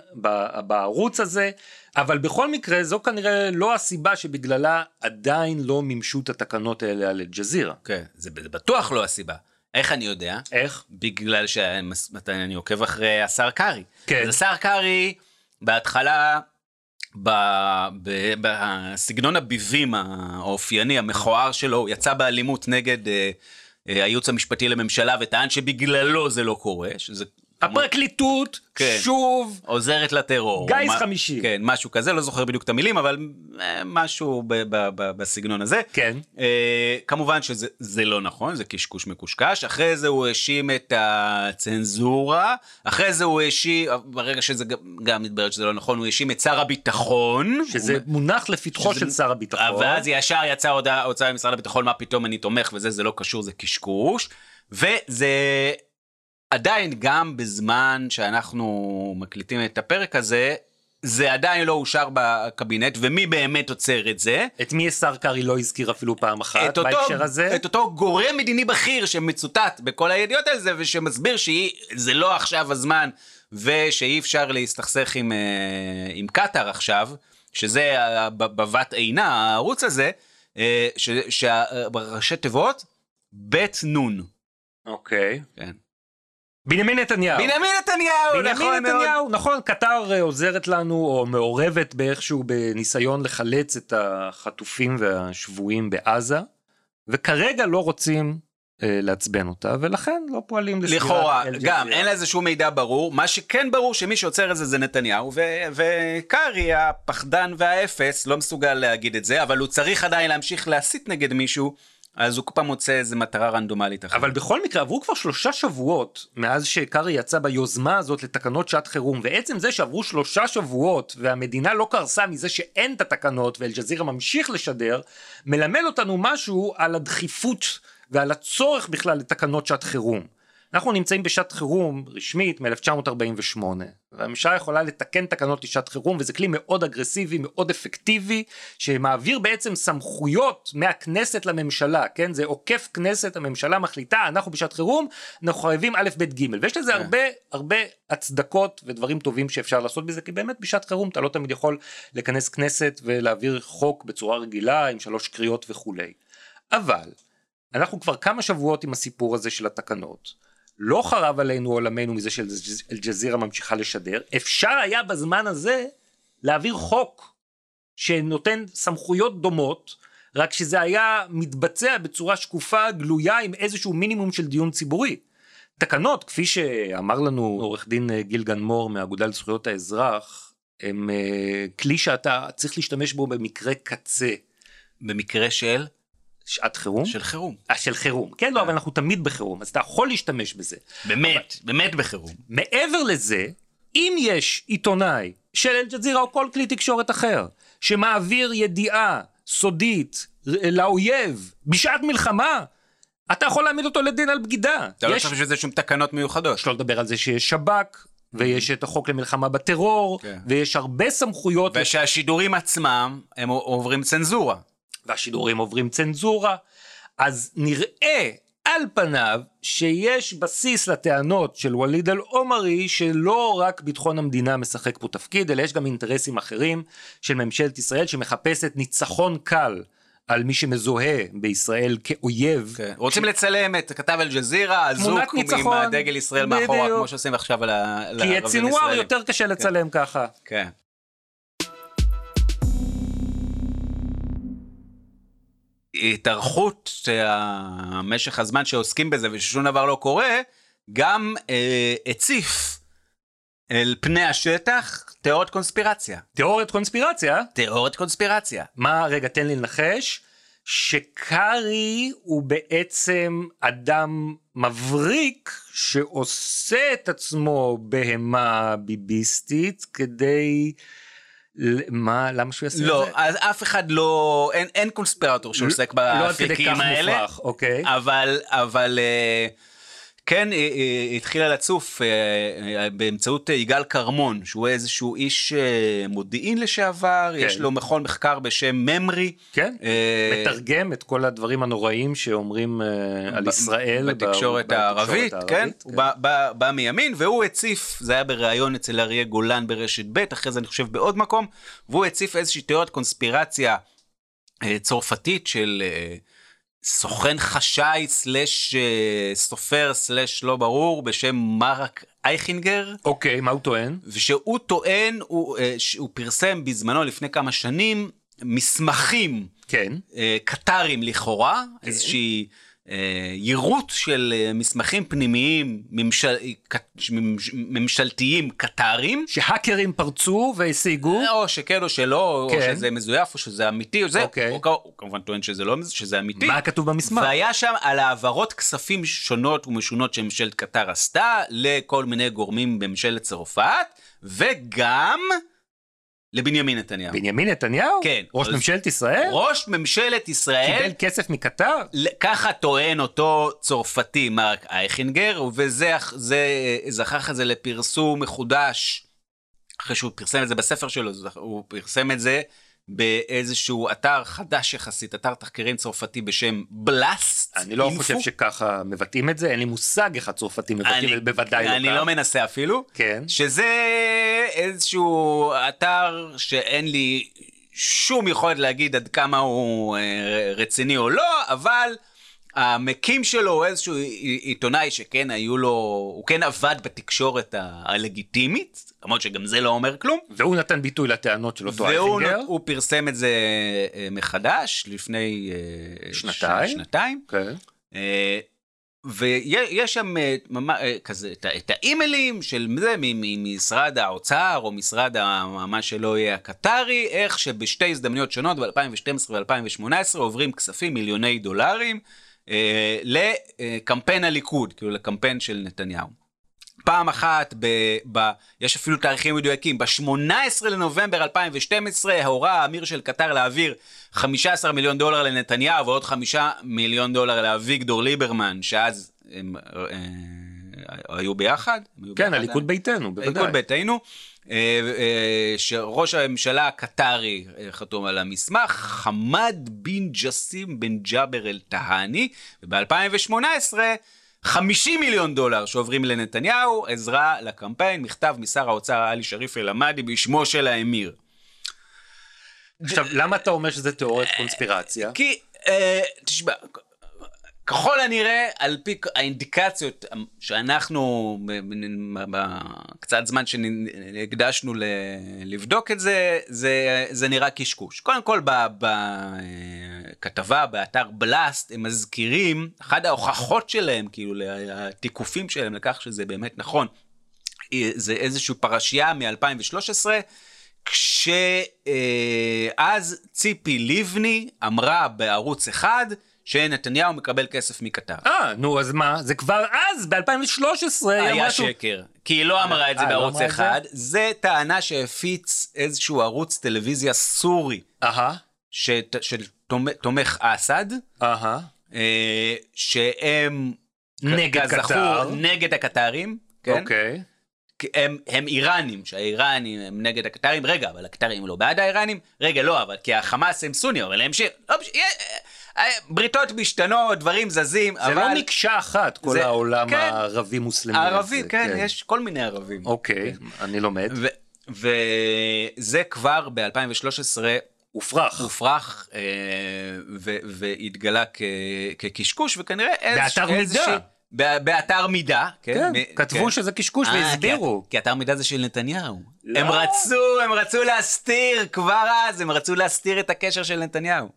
בערוץ הזה, אבל בכל מקרה זו כנראה לא הסיבה שבגללה עדיין לא מימשו את התקנות האלה על אל-ג'זירה.
כן, זה זה בטוח לא הסיבה. איך אני יודע?
איך?
בגלל שאני עוקב אחרי השר קרעי.
כן.
אז השר קרעי, בהתחלה, בסגנון הביבים האופייני, המכוער שלו, הוא יצא באלימות נגד אה, אה, הייעוץ המשפטי לממשלה וטען שבגללו זה לא קורה, שזה
הפרקליטות
כן.
שוב
עוזרת לטרור.
גיס
מה-
חמישי.
כן, משהו כזה, לא זוכר בדיוק את המילים, אבל אה, משהו ב- ב- ב- בסגנון הזה.
כן.
אה, כמובן שזה זה לא נכון, זה קשקוש מקושקש. אחרי זה הוא האשים את הצנזורה, אחרי זה הוא האשים, ברגע שזה גם, מתברר שזה לא נכון, הוא האשים את שר הביטחון.
שזה
הוא-
מונח לפתחו
שזה-
של שר הביטחון.
ואז ישר יצאה הודעה ממשרד הביטחון, מה פתאום אני תומך וזה, זה לא קשור, זה קשקוש. וזה עדיין, גם בזמן שאנחנו מקליטים את הפרק הזה, זה עדיין לא אושר בקבינט, ומי באמת עוצר את זה?
את מי השר קרעי לא הזכיר אפילו פעם אחת
את אותו,
בהקשר הזה?
את אותו גורם מדיני בכיר שמצוטט בכל הידיעות על זה, ושמסביר שזה לא עכשיו הזמן, ושאי אפשר להסתכסך עם, אה, עם קטאר עכשיו, שזה בבת עינה, הערוץ הזה, אה, ש- תיבות, בית נון.
אוקיי.
כן.
בנימין נתניהו.
בנימין נתניהו,
בנימין
נכון מאוד.
נתניהו, נכון, קטר אה, עוזרת לנו או מעורבת באיכשהו בניסיון לחלץ את החטופים והשבויים בעזה, וכרגע לא רוצים אה, לעצבן אותה, ולכן לא פועלים לסגירת
לכאורה. גם אין לזה שום מידע ברור, מה שכן ברור שמי שעוצר את זה זה נתניהו, ו- וקרעי הפחדן והאפס לא מסוגל להגיד את זה, אבל הוא צריך עדיין להמשיך להסית נגד מישהו, אז הוא כל פעם מוצא איזה מטרה רנדומלית אחרת.
אבל בכל מקרה עברו כבר שלושה שבועות מאז שקארי יצא ביוזמה הזאת לתקנות שעת חירום ועצם זה שעברו שלושה שבועות והמדינה לא קרסה מזה שאין את התקנות ואל-ג'זירה ממשיך לשדר מלמד אותנו משהו על הדחיפות ועל הצורך בכלל לתקנות שעת חירום. אנחנו נמצאים בשעת חירום רשמית מ-1948 והממשלה יכולה לתקן תקנות לשעת חירום וזה כלי מאוד אגרסיבי מאוד אפקטיבי שמעביר בעצם סמכויות מהכנסת לממשלה כן זה עוקף כנסת הממשלה מחליטה אנחנו בשעת חירום אנחנו חייבים א' ב' ג' ויש לזה
כן.
הרבה הרבה הצדקות ודברים טובים שאפשר לעשות בזה כי באמת בשעת חירום אתה לא תמיד יכול לכנס כנסת ולהעביר חוק בצורה רגילה עם שלוש קריאות וכולי אבל אנחנו כבר כמה שבועות עם הסיפור הזה של התקנות. לא חרב עלינו עולמנו מזה שאל-ג'זירה ממשיכה לשדר, אפשר היה בזמן הזה להעביר חוק שנותן סמכויות דומות, רק שזה היה מתבצע בצורה שקופה, גלויה, עם איזשהו מינימום של דיון ציבורי. תקנות, כפי שאמר לנו עורך דין אה, גיל גנמור מהאגודה לזכויות האזרח, הם אה, כלי שאתה צריך להשתמש בו במקרה קצה.
במקרה של?
שעת חירום?
של חירום.
אה, של חירום. כן, לא, אבל אנחנו תמיד בחירום, אז אתה יכול להשתמש בזה.
באמת, באמת בחירום.
מעבר לזה, אם יש עיתונאי של אל-ג'זירה או כל כלי תקשורת אחר, שמעביר ידיעה סודית ר- לאויב בשעת מלחמה, אתה יכול להעמיד אותו לדין על בגידה.
אתה לא
יש,
צריך בשביל זה שום תקנות מיוחדות.
שלא לדבר על זה שיש שב"כ, ויש את החוק למלחמה בטרור,
כן.
ויש הרבה סמכויות,
ושהשידורים עצמם, הם עוברים צנזורה.
והשידורים עוברים צנזורה, אז נראה על פניו שיש בסיס לטענות של ווליד אל-עומרי שלא רק ביטחון המדינה משחק פה תפקיד, אלא יש גם אינטרסים אחרים של ממשלת ישראל שמחפשת ניצחון קל על מי שמזוהה בישראל כאויב.
כן. רוצים לצלם את כתב אל-ג'זירה, אזוק עם. הדגל ישראל מאחורה. כמו שעושים עכשיו על ה-
כי את סינואר
ישראלים.
יותר קשה לצלם ככה.
כן. התארכות אה, משך הזמן שעוסקים בזה וששום דבר לא קורה, גם אה, הציף אל פני השטח תיאוריות קונספירציה.
תיאוריית קונספירציה,
תיאוריות קונספירציה.
מה, רגע, תן לי לנחש, שקארי הוא בעצם אדם מבריק שעושה את עצמו בהמה ביביסטית כדי... מה, למה שהוא יעשה
לא,
את זה?
אז אף אחד לא, אין, אין קונספירטור שעוסק
לא עד כדי
באפיקים
כך
האלה.
מופרך, אוקיי.
אבל, אבל אה, כן אה, אה, התחילה לצוף אה, באמצעות יגאל כרמון, שהוא איזשהו איש מודיעין לשעבר,
כן.
יש לו מכון מחקר בשם ממרי.
כן,
אה,
מתרגם את כל הדברים הנוראים שאומרים אה, על ישראל.
בתקשורת הערבית, כן, הוא בא- בא בא מימין, והוא הציף, זה היה בריאיון אצל אריה גולן ברשת ב', אחרי זה אני חושב בעוד מקום, והוא הציף איזושהי תיאוריית קונספירציה אה, צרפתית של אה, סוכן חשאי סלש אה, סופר סלש לא ברור בשם מרק אייכינגר.
אוקיי, מה הוא טוען?
ושהוא טוען, הוא, אה, שהוא פרסם בזמנו לפני כמה שנים מסמכים
כן.
אה, קטרים לכאורה, איזושהי אה, יירוט של אה, מסמכים פנימיים ממשל, ממשלתיים קטרים.
שהאקרים פרצו והשיגו.
או שכן או שלא,
כן.
או שזה מזויף או שזה אמיתי, או זה,
אוקיי.
הוא, הוא כמובן טוען שזה לא, שזה אמיתי.
מה כתוב במסמך?
והיה שם על העברות כספים שונות ומשונות שממשלת קטר עשתה לכל מיני גורמים בממשלת צרפת, וגם לבנימין נתניהו.
בנימין נתניהו?
כן.
ראש
אז-
ממשלת ישראל?
ראש ממשלת ישראל
קיבל כסף מקטר?
ככה טוען אותו צרפתי מרק אייכינגר, וזה זה, זכר את זה לפרסום מחודש אחרי שהוא פרסם את זה בספר שלו, הוא פרסם את זה באיזשהו אתר חדש יחסית, אתר תחקירים צרפתי בשם בלאסט.
אני לא
אינפו.
חושב שככה מבטאים את זה, אין לי מושג איך הצרפתים מבטאים,
אני-
בוודאי לא
אני
כך.
לא מנסה אפילו.
כן.
שזה איזשהו אתר שאין לי שום יכולת להגיד עד כמה הוא אה, רציני או לא, אבל המקים שלו הוא איזשהו עיתונאי שכן היו לו, הוא כן עבד בתקשורת הלגיטימית, למרות שגם זה לא אומר כלום.
והוא נתן ביטוי לטענות של אותו
והוא
אייכינגר.
הוא פרסם את זה אה, מחדש לפני אה,
שנתיים.
שנתיים.
כן.
אה, ויש שם ממש, כזה את האימיילים של זה מ- מ- משרד האוצר או משרד מה שלא יהיה הקטרי, איך שבשתי הזדמנויות שונות ב-2012 ו-2018 עוברים כספים מיליוני דולרים אה, לקמפיין הליכוד, כאילו לקמפיין של נתניהו. פעם אחת, ב, ב, יש אפילו תאריכים מדויקים, ב-18 לנובמבר 2012 הורה האמיר של קטר להעביר 15 מיליון דולר לנתניהו ועוד 5 מיליון דולר לאביגדור ליברמן, שאז הם אה, היו ביחד. הם היו
כן,
ביחד,
הליכוד
אה?
ביתנו, בוודאי.
הליכוד ביתנו, שראש הממשלה הקטרי אה, חתום על המסמך, חמד בן ג'סים בן ג'אבר אל טהאני, וב-2018 50 מיליון דולר שעוברים לנתניהו, עזרה לקמפיין, מכתב משר האוצר עלי שריף אל-עמאדי בשמו של האמיר.
עכשיו, למה אתה אומר שזה תיאוריית קונספירציה?
כי, אה, תשמע, ככל הנראה, על פי האינדיקציות שאנחנו, בקצת זמן שהקדשנו לבדוק את זה, זה, זה נראה קשקוש. קודם כל, בכתבה באתר בלאסט, הם מזכירים, אחת ההוכחות שלהם, כאילו, התיקופים שלהם לכך שזה באמת נכון, זה איזושהי פרשייה מ-2013, כשאז ציפי לבני אמרה בערוץ אחד שנתניהו מקבל כסף מקטר.
אה, נו, אז מה? זה כבר אז, ב-2013,
היה שקר, כי היא לא אמרה את זה
אה, לא
בערוץ? אחד, זה טענה שהפיץ איזשהו ערוץ טלוויזיה סורי
אהה,
שתומך אסד,
אהה.
אה, שהם
נגד קטר.
נגד הקטרים, כן?
אוקיי.
הם, הם איראנים, שהאיראנים הם נגד הקטרים, רגע, אבל הקטרים לא בעד האיראנים? רגע, לא, אבל כי החמאס הם סונים, אבל הם ש... לא, אה, אה, בריתות משתנות, דברים זזים,
זה
אבל...
לא מקשה אחת, כל
זה-
העולם
כן.
הערבי-מוסלמי.
הערבי,
הזה,
כן, יש כל מיני ערבים.
אוקיי, אני לומד.
וזה כבר ב-2013
הופרך.
הופרך אה, ו- והתגלה כ- כקשקוש, וכנראה איז-
באתר מידה.
איזושהי- ב- באתר מידה, כן,
כן,
מ-
כתבו
כן.
שזה קשקוש
אה,
והסבירו.
כי, כי אתר מידה זה של נתניהו.
לא.
הם רצו, הם רצו להסתיר, כבר אז הם רצו להסתיר את הקשר של נתניהו.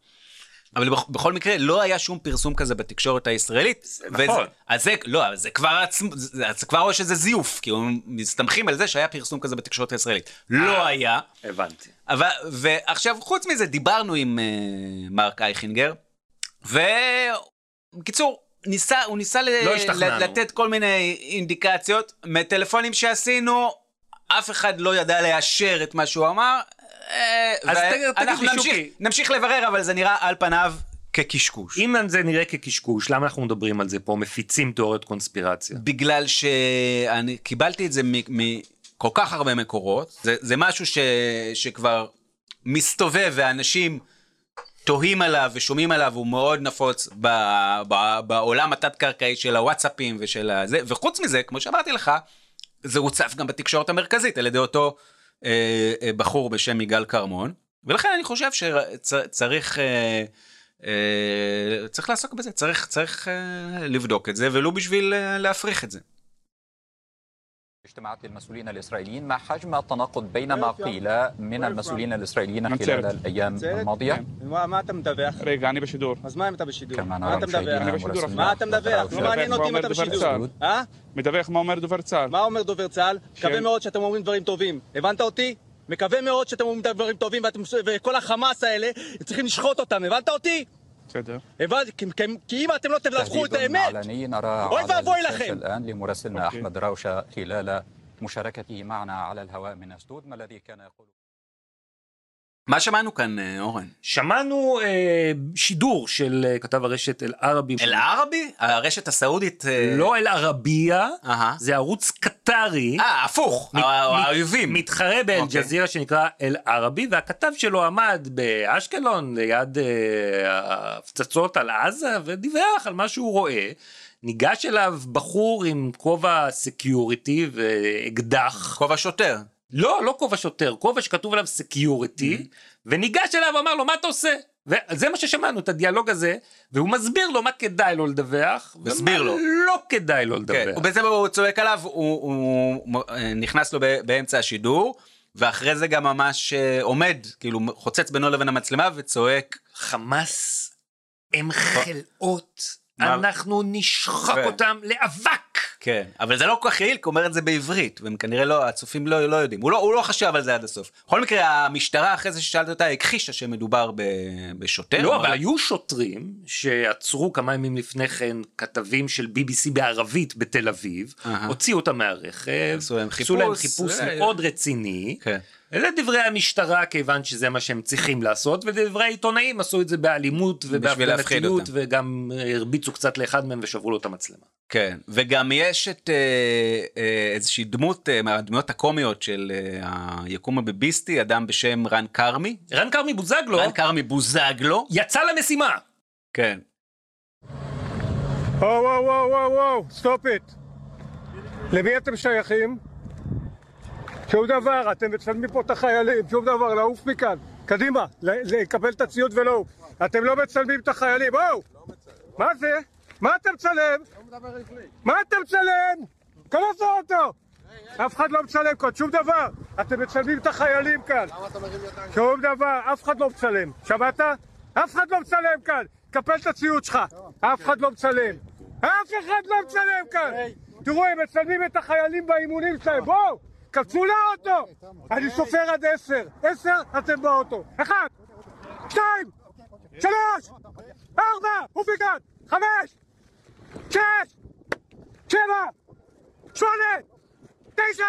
אבל בכ- בכל מקרה, לא היה שום פרסום כזה בתקשורת הישראלית.
נכון.
אז זה, לא, זה כבר עצמו, זה, כבר רואה שזה זיוף, כי הם מסתמכים על זה שהיה פרסום כזה בתקשורת הישראלית. לא היה.
הבנתי.
אבל, ועכשיו, חוץ מזה, דיברנו עם uh, מרק אייכינגר, ובקיצור, ניסה, הוא ניסה ל-
לא השתכנענו.
לתת כל מיני אינדיקציות. מטלפונים שעשינו, אף אחד לא ידע לאשר את מה שהוא אמר. אה,
אז תגיד- לי,
נמשיך,
שוקי.
נמשיך לברר, אבל זה נראה על פניו כקשקוש.
אם זה נראה כקשקוש, למה אנחנו מדברים על זה פה? מפיצים תיאוריות קונספירציה.
בגלל שאני קיבלתי את זה מכל כך הרבה מקורות, זה, זה משהו ש, שכבר מסתובב ואנשים תוהים עליו ושומעים עליו, הוא מאוד נפוץ ב, ב, בעולם התת-קרקעי של הוואטסאפים ושל הזה, וחוץ מזה, כמו שאמרתי לך, זה הוצף גם בתקשורת המרכזית על ידי אותו אה, אה, בחור בשם יגאל כרמון, ולכן אני חושב שצריך... אה, אה, צריך לעסוק בזה, צריך, צריך אה, לבדוק את זה, ולו בשביל אה, להפריך את זה.
اجتماعات للمسؤولين الإسرائيليين ما حجم التناقض بين ما قيل من المسؤولين الإسرائيليين
نعم،
خلال
سيرت.
الأيام الماضية
מה מה אתה מדווח? רגע, אני בשידור. אז מה אם אתה בשידור?
كما
מה
نرى
אתה מדווח?
مشاهدينا
אני בשידור.
مراسلنا
מה אתה מדווח? לא מעניין אותי אם אתה
דובר
בשידור.
צה"ל.
אה?
מדווח מה אומר דובר צה"ל.
מה אומר דובר צה"ל? מקווה מאוד שאתם אומרים דברים טובים. הבנת אותי? מקווה מאוד שאתם אומרים דברים טובים ואתם- וכל החמאס האלה, צריכים לשחוט אותם. הבנת אותי?
علني نرى على الآن لمراسلنا أحمد راوشة خلال مشاركته معنا على الهواء من أسدود ما الذي كان يقول
מה שמענו כאן, אה, אורן?
שמענו אה, שידור של אה, כתב הרשת אל-ערבי.
אל-ערבי? הרשת הסעודית? אה,
לא אל-ערבייה,
אהה.
זה ערוץ קטרי.
אה, הפוך,
מת-
ה-
מת-
האויבים.
מתחרה
אוקיי.
באל-ג'זירה שנקרא אל-ערבי, והכתב שלו עמד באשקלון ליד אה, ההפצצות על עזה ודיווח על מה שהוא רואה. ניגש אליו בחור עם כובע security ואקדח.
כובע שוטר.
לא, לא כובע שוטר, כובע שכתוב עליו security,
Mm-hmm.
וניגש אליו ואמר לו מה אתה עושה? וזה מה ששמענו את הדיאלוג הזה, והוא מסביר לו מה כדאי לו לדווח, ומה
לו.
לא כדאי לו
כן,
לדווח.
ובעצם הוא צועק עליו, הוא, הוא אה, נכנס לו באמצע השידור, ואחרי זה גם ממש אה, עומד, כאילו חוצץ בינו לבין המצלמה וצועק,
חמאס הם חלאות? אנחנו נשחק
כן.
אותם לאבק.
כן, אבל זה לא כל כך יעיל, כי הוא אומר את זה בעברית, והם כנראה לא, הצופים לא, לא יודעים, הוא לא, הוא לא חשב על זה עד הסוף. בכל מקרה, המשטרה אחרי זה ששאלת אותה, הכחישה שמדובר ב, בשוטר.
לא, אבל היו שוטרים שעצרו כמה ימים לפני כן כתבים של BBC בערבית בתל אביב,
אהה.
הוציאו אותם מהרכב,
עשו להם
עשו להם
חיפוש,
חיפוש
אה,
מאוד רציני.
כן.
אלה דברי המשטרה כיוון שזה מה שהם צריכים לעשות ודברי העיתונאים עשו את זה באלימות ובהפגנתיות. וגם אה, הרביצו קצת לאחד מהם ושברו לו את המצלמה.
כן, וגם יש את אה, אה, איזושהי דמות אה, מהדמויות הקומיות של אה, היקום הביביסטי, אדם בשם רן כרמי.
רן כרמי בוזגלו
רן כרמי בוזגלו.
יצא למשימה.
כן.
וואו וואו וואו וואו וואו, stop it. למי אתם שייכים? שום דבר, אתם מצלמים פה את החיילים, שום דבר, לעוף מכאן. קדימה, לקבל את הציוד ולעוף. אתם לא מצלמים את החיילים, בואו! מה זה? מה אתה מצלם? מה אתה מצלם? כנס לאוטו! אף אחד לא מצלם כאן, שום דבר. אתם מצלמים את החיילים כאן. שום דבר, אף אחד לא מצלם. שמעת? אף אחד לא מצלם כאן. קפל את הציוד שלך. אף אחד לא מצלם. אף אחד לא מצלם כאן. תראו, הם מצלמים את החיילים באימונים שלהם. בואו, קפצו לאוטו. אני סופר עד עשר. עשר, אתם באוטו. אחד, שתיים, שלוש, ארבע, אופיקן, חמש, שש, שבע, שמונה, תשע,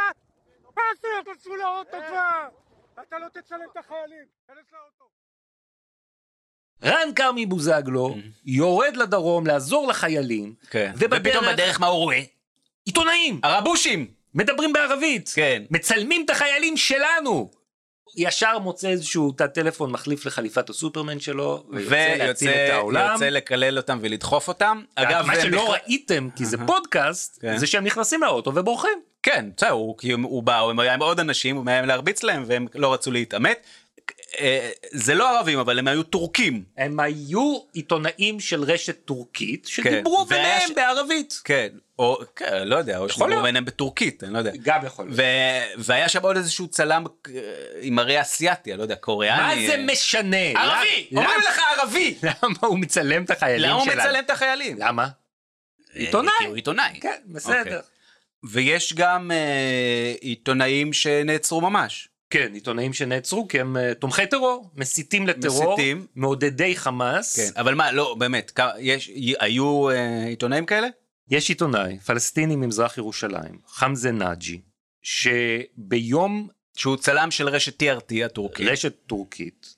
עשר, תצאו לאוטו כבר! אתה לא תצלם את החיילים, כנס לאוטו.
רן כרמי בוזגלו יורד לדרום לעזור לחיילים,
כן. ופתאום
ובדרך
בדרך מה הוא רואה?
עיתונאים
הרבושים!
מדברים בערבית,
כן.
מצלמים את החיילים שלנו. ישר מוצא איזשהו תא טלפון מחליף לחליפת הסופרמן שלו, ויוצא להציל את העולם.
ויוצא לקלל אותם ולדחוף אותם. אגב,
מה שלא ראיתם, כי זה פודקאסט,
כן.
זה שהם נכנסים לאוטו ובורחים.
כן, בסדר, הוא, כי הוא- הוא בא, הוא היה עם עוד אנשים, הוא מאיים להרביץ להם, והם לא רצו להתעמת. אה, זה לא ערבים, אבל הם היו טורקים.
הם היו עיתונאים של רשת טורקית,
כן,
שדיברו
והיה
ביניהם
ש-
בערבית.
כן, או, כן, לא יודע, או שדיברו
להיות.
ביניהם בטורקית, אני לא יודע.
גם יכול להיות.
ו... והיה שם עוד איזשהו צלם אה, עם מראה אסיאתי, אני לא יודע, קוריאני.
מה זה
אה,
משנה?
ערבי!
למה-
אומרים לך ערבי!
למה הוא מצלם את החיילים
למה
שלנו?
הוא מצלם את החיילים?
למה? עיתונאי.
כי הוא עיתונאי.
כן, בסדר.
אוקיי. ויש גם אה, עיתונאים שנעצרו ממש.
כן, עיתונאים שנעצרו כי הם אה, תומכי טרור, מסיתים לטרור,
מסיתים.
מעודדי חמאס.
כן, אבל מה, לא, באמת, יש, היו אה, עיתונאים כאלה?
יש עיתונאי פלסטיני ממזרח ירושלים, חמזה נאג'י, שביום
שהוא צלם של רשת TRT הטורקית.
רשת טורקית,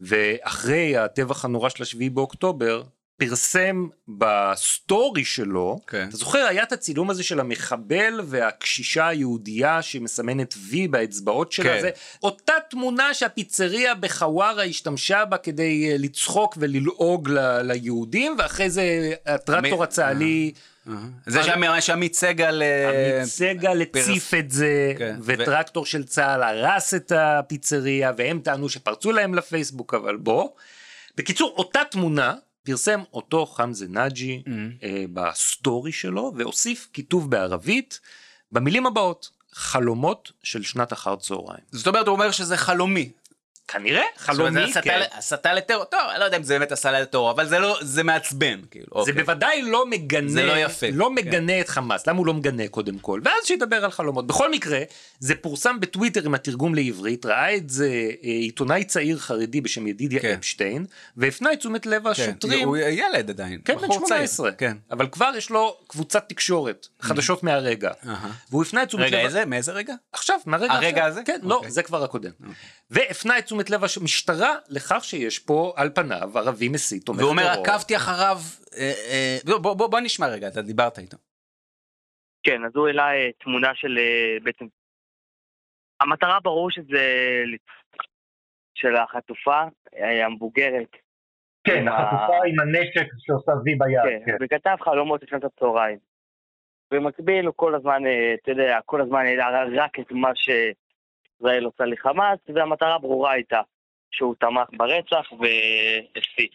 ואחרי הטבח הנורא של השביעי באוקטובר, פרסם ב story שלו,
כן.
אתה זוכר היה את הצילום הזה של המחבל והקשישה היהודייה שמסמנת וי באצבעות שלה,
כן.
זה אותה תמונה שהפיצריה בחווארה השתמשה בה כדי אה, לצחוק וללעוג ל- ליהודים, ואחרי זה הטרקטור הצה"לי,
זה שם- שעמית סגל... אה,
עמית סגל הציף את זה,
כן,
וטרקטור של צה"ל הרס את הפיצריה, והם טענו שפרצו להם לפייסבוק, אבל בוא. בקיצור, אותה תמונה פרסם אותו חמזה נאג'י
Mm-hmm.
אה, ב-story שלו, והוסיף כיתוב בערבית, במילים הבאות, חלומות של שנת אחר צהריים.
זאת אומרת, הוא אומר שזה חלומי.
כנראה,
זאת אומרת,
חלומי, כן.
הסתה לטרור, טוב, אני לא יודע אם זה באמת הסתה לטרור, אבל זה לא, זה מעצבן, כאילו.
זה
אוקיי.
בוודאי לא מגנה,
זה לא יפה,
לא
כן.
מגנה את חמאס, למה הוא לא מגנה קודם כל? ואז שידבר על חלומות. בכל מקרה, זה פורסם בטוויטר עם התרגום לעברית, ראה את זה אה, עיתונאי צעיר חרדי בשם ידידיה
כן.
אפשטיין, והפנה את תשומת לב
כן,
השוטרים,
הוא ילד עדיין,
כן, בן
בחור צעיר.
18,
כן.
אבל כבר יש לו קבוצת תקשורת, חדשות מהרגע, והוא הפנה את תשומת לב...
רגע, איזה? מאיזה רגע?
עכשיו, מהרגע
הרגע. הזה?
כן, לא,
אוקיי.
זה כבר הקודם. והפנה את תשומת לב המשטרה לכך שיש פה על פניו ערבי מסית תומך טרור.
עקבתי אחריו, אה, אה, בוא, בוא, בוא, בוא נשמע רגע, אתה דיברת איתו.
כן, אז הוא העלה אה, תמונה של אה, בעצם... המטרה ברור שזה של החטופה אה, המבוגרת.
כן,
עם ה-
החטופה עם הנשק שעושה וי ביד.
כן,
כן.
וכתב חלומות לשנת הצהריים. במקביל הוא כל הזמן, אתה יודע, כל הזמן העלה רק את מה שישראל עושה לחמאס, והמטרה ברורה הייתה שהוא תמך ברצח והפסיק.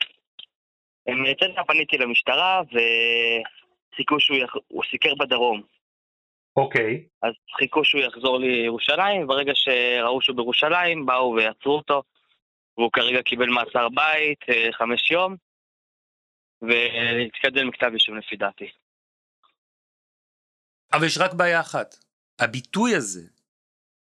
הם- אתה יודע, פניתי למשטרה וסיכו שהוא יח... הוא סיקר בדרום.
אוקיי.
אז חיכו שהוא יחזור לירושלים, ברגע שראו שהוא בירושלים, באו ועצרו אותו, והוא כרגע קיבל מאסר בית, אה, חמש יום, והתקדם מכתב אישום לפי דעתי.
אבל יש רק בעיה אחת, הביטוי הזה,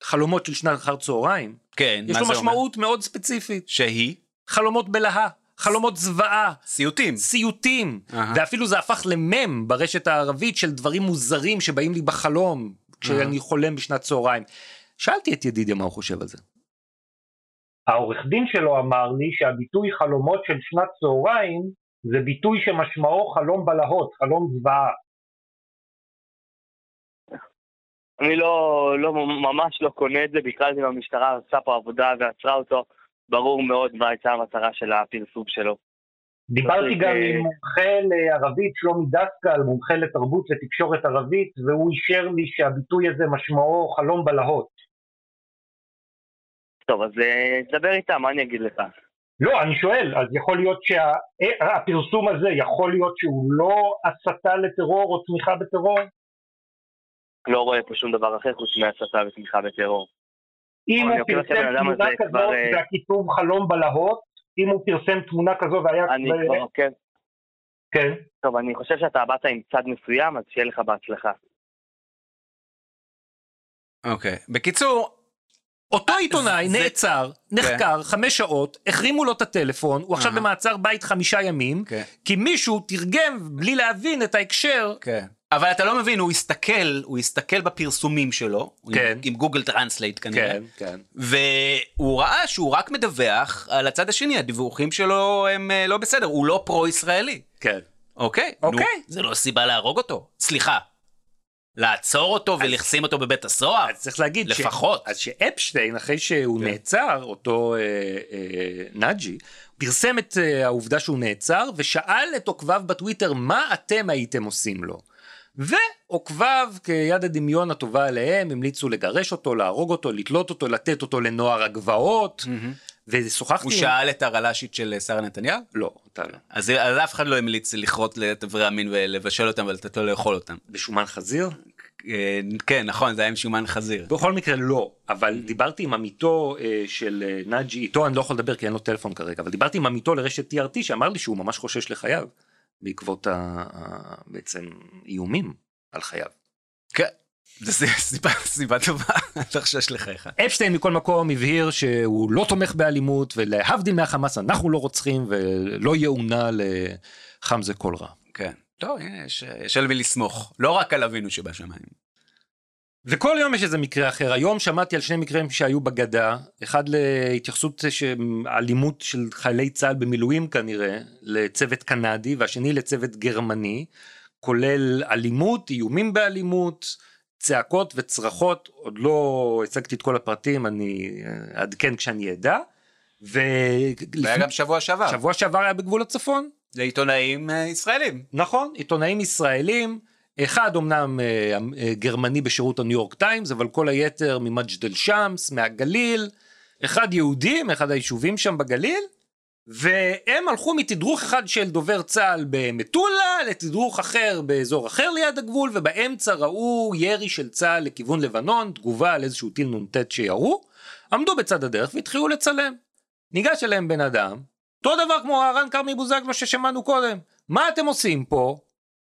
חלומות של שנת אחר צהריים,
כן,
יש
מה
לו
זה אומר?
משמעות מאוד ספציפית.
שהיא?
חלומות בלהה, חלומות זוועה.
סיוטים.
סיוטים.
אהה.
ואפילו זה הפך למם ברשת הערבית של דברים מוזרים שבאים לי בחלום, כשאני חולם בשנת צהריים. שאלתי את ידידיה מה הוא חושב על זה.
העורך דין שלו אמר לי שהביטוי חלומות של שנת צהריים זה ביטוי שמשמעו חלום בלהות, חלום זוועה.
אני לא, לא, ממש לא קונה את זה, בכלל אם המשטרה עושה פה עבודה ועצרה אותו, ברור מאוד מה הייתה המטרה של הפרסום שלו.
דיברתי גם
אה,
עם מומחה לערבית, שלומי דסקל, מומחה לתרבות ותקשורת ערבית, והוא אישר לי שהביטוי הזה משמעו חלום בלהות.
טוב, אז אה, תדבר איתם, מה אני אגיד לך?
לא, אני שואל, אז יכול להיות שהפרסום הזה, יכול להיות שהוא לא הסתה לטרור או תמיכה בטרור?
לא רואה פה שום דבר אחר חוץ מהסתה ותמיכה בטרור.
אם הוא פרסם תמונה
הזה
כזאת
כבר, אה,
והכיתוב חלום בלהות, אם הוא פרסם תמונה כזו והיה...
אני כבר עוקב.
כן.
טוב, אני חושב שאתה באת עם צד מסוים, אז שיהיה לך בהצלחה.
אוקיי. בקיצור,
אותו עיתונאי
זה-
נעצר, נחקר חמש שעות, החרימו לו את הטלפון, הוא עכשיו. במעצר בית חמישה ימים,
כן.
כי מישהו תרגם בלי להבין את ההקשר.
כן. אבל אתה לא מבין, הוא הסתכל, הוא הסתכל בפרסומים שלו,
כן.
עם, עם Google Translate כנראה,
כן, כן.
והוא ראה שהוא רק מדווח על הצד השני, הדיווחים שלו הם אה, לא בסדר, הוא לא פרו-ישראלי.
כן.
אוקיי?
אוקיי.
נו, זה לא סיבה להרוג אותו. סליחה. לעצור אותו ולשים אותו בבית הסוהר?
אז צריך להגיד,
לפחות.
ש... אז שאפשטיין, אחרי שהוא
כן.
נעצר, אותו אה, אה, נאג'י, פרסם את אה, העובדה שהוא נעצר, ושאל את עוקביו בטוויטר, מה אתם הייתם עושים לו? ועוקביו, כיד הדמיון הטובה עליהם, המליצו לגרש אותו, להרוג אותו, לתלות אותו, לתת אותו לנוער הגבעות, ושוחחתי
הוא. שאל את הרל"שית של אה, שרה נתניהו?
לא, אתה לא.
אז, אז אף אחד לא המליץ לכרות את איברי המין ולבשל אותם ולתת לו לאכול אותם.
בשומן חזיר?
אה, כן, נכון, זה היה עם שומן חזיר.
בכל מקרה לא, אבל דיברתי עם עמיתו אה, של נאג'י, איתו אני לא יכול לדבר כי אין לו טלפון כרגע, אבל דיברתי עם עמיתו לרשת TRT שאמר לי שהוא ממש חושש לחייו, בעקבות ה, בעצם איומים על חייו.
כן, זו סיבה, סיבה טובה, אתה חושש לחייך.
אפשטיין מכל מקום הבהיר שהוא לא תומך באלימות ולהבדיל מהחמאס אנחנו לא רוצחים ולא יאונה לחמזה כל רע.
כן, טוב, יש, יש על מי לסמוך, לא רק על אבינו שבשמיים.
וכל יום יש איזה מקרה אחר. היום שמעתי על שני מקרים שהיו בגדה, אחד להתייחסות אלימות של חיילי צה"ל במילואים כנראה, לצוות קנדי, והשני לצוות גרמני, כולל אלימות, איומים באלימות, צעקות וצרחות, עוד לא הצגתי את כל הפרטים, אני אה, אעדכן כשאני אדע.
והיה גם שבוע שעבר.
שבוע שעבר היה בגבול הצפון.
לעיתונאים אה, ישראלים.
נכון, עיתונאים ישראלים, אחד אמנם אה, אה, גרמני בשירות הניו יורק טיימס, אבל כל היתר ממג'דל שמס, מהגליל, אחד יהודי מאחד היישובים שם בגליל, והם הלכו מתדרוך אחד של דובר צה"ל במטולה לתדרוך אחר באזור אחר ליד הגבול, ובאמצע ראו ירי של צה"ל לכיוון לבנון, תגובה על איזשהו טיל נ"ט שירו, עמדו בצד הדרך והתחילו לצלם. ניגש אליהם בן אדם, אותו דבר כמו הרן כרמי בוזגלו ששמענו קודם. מה אתם עושים פה?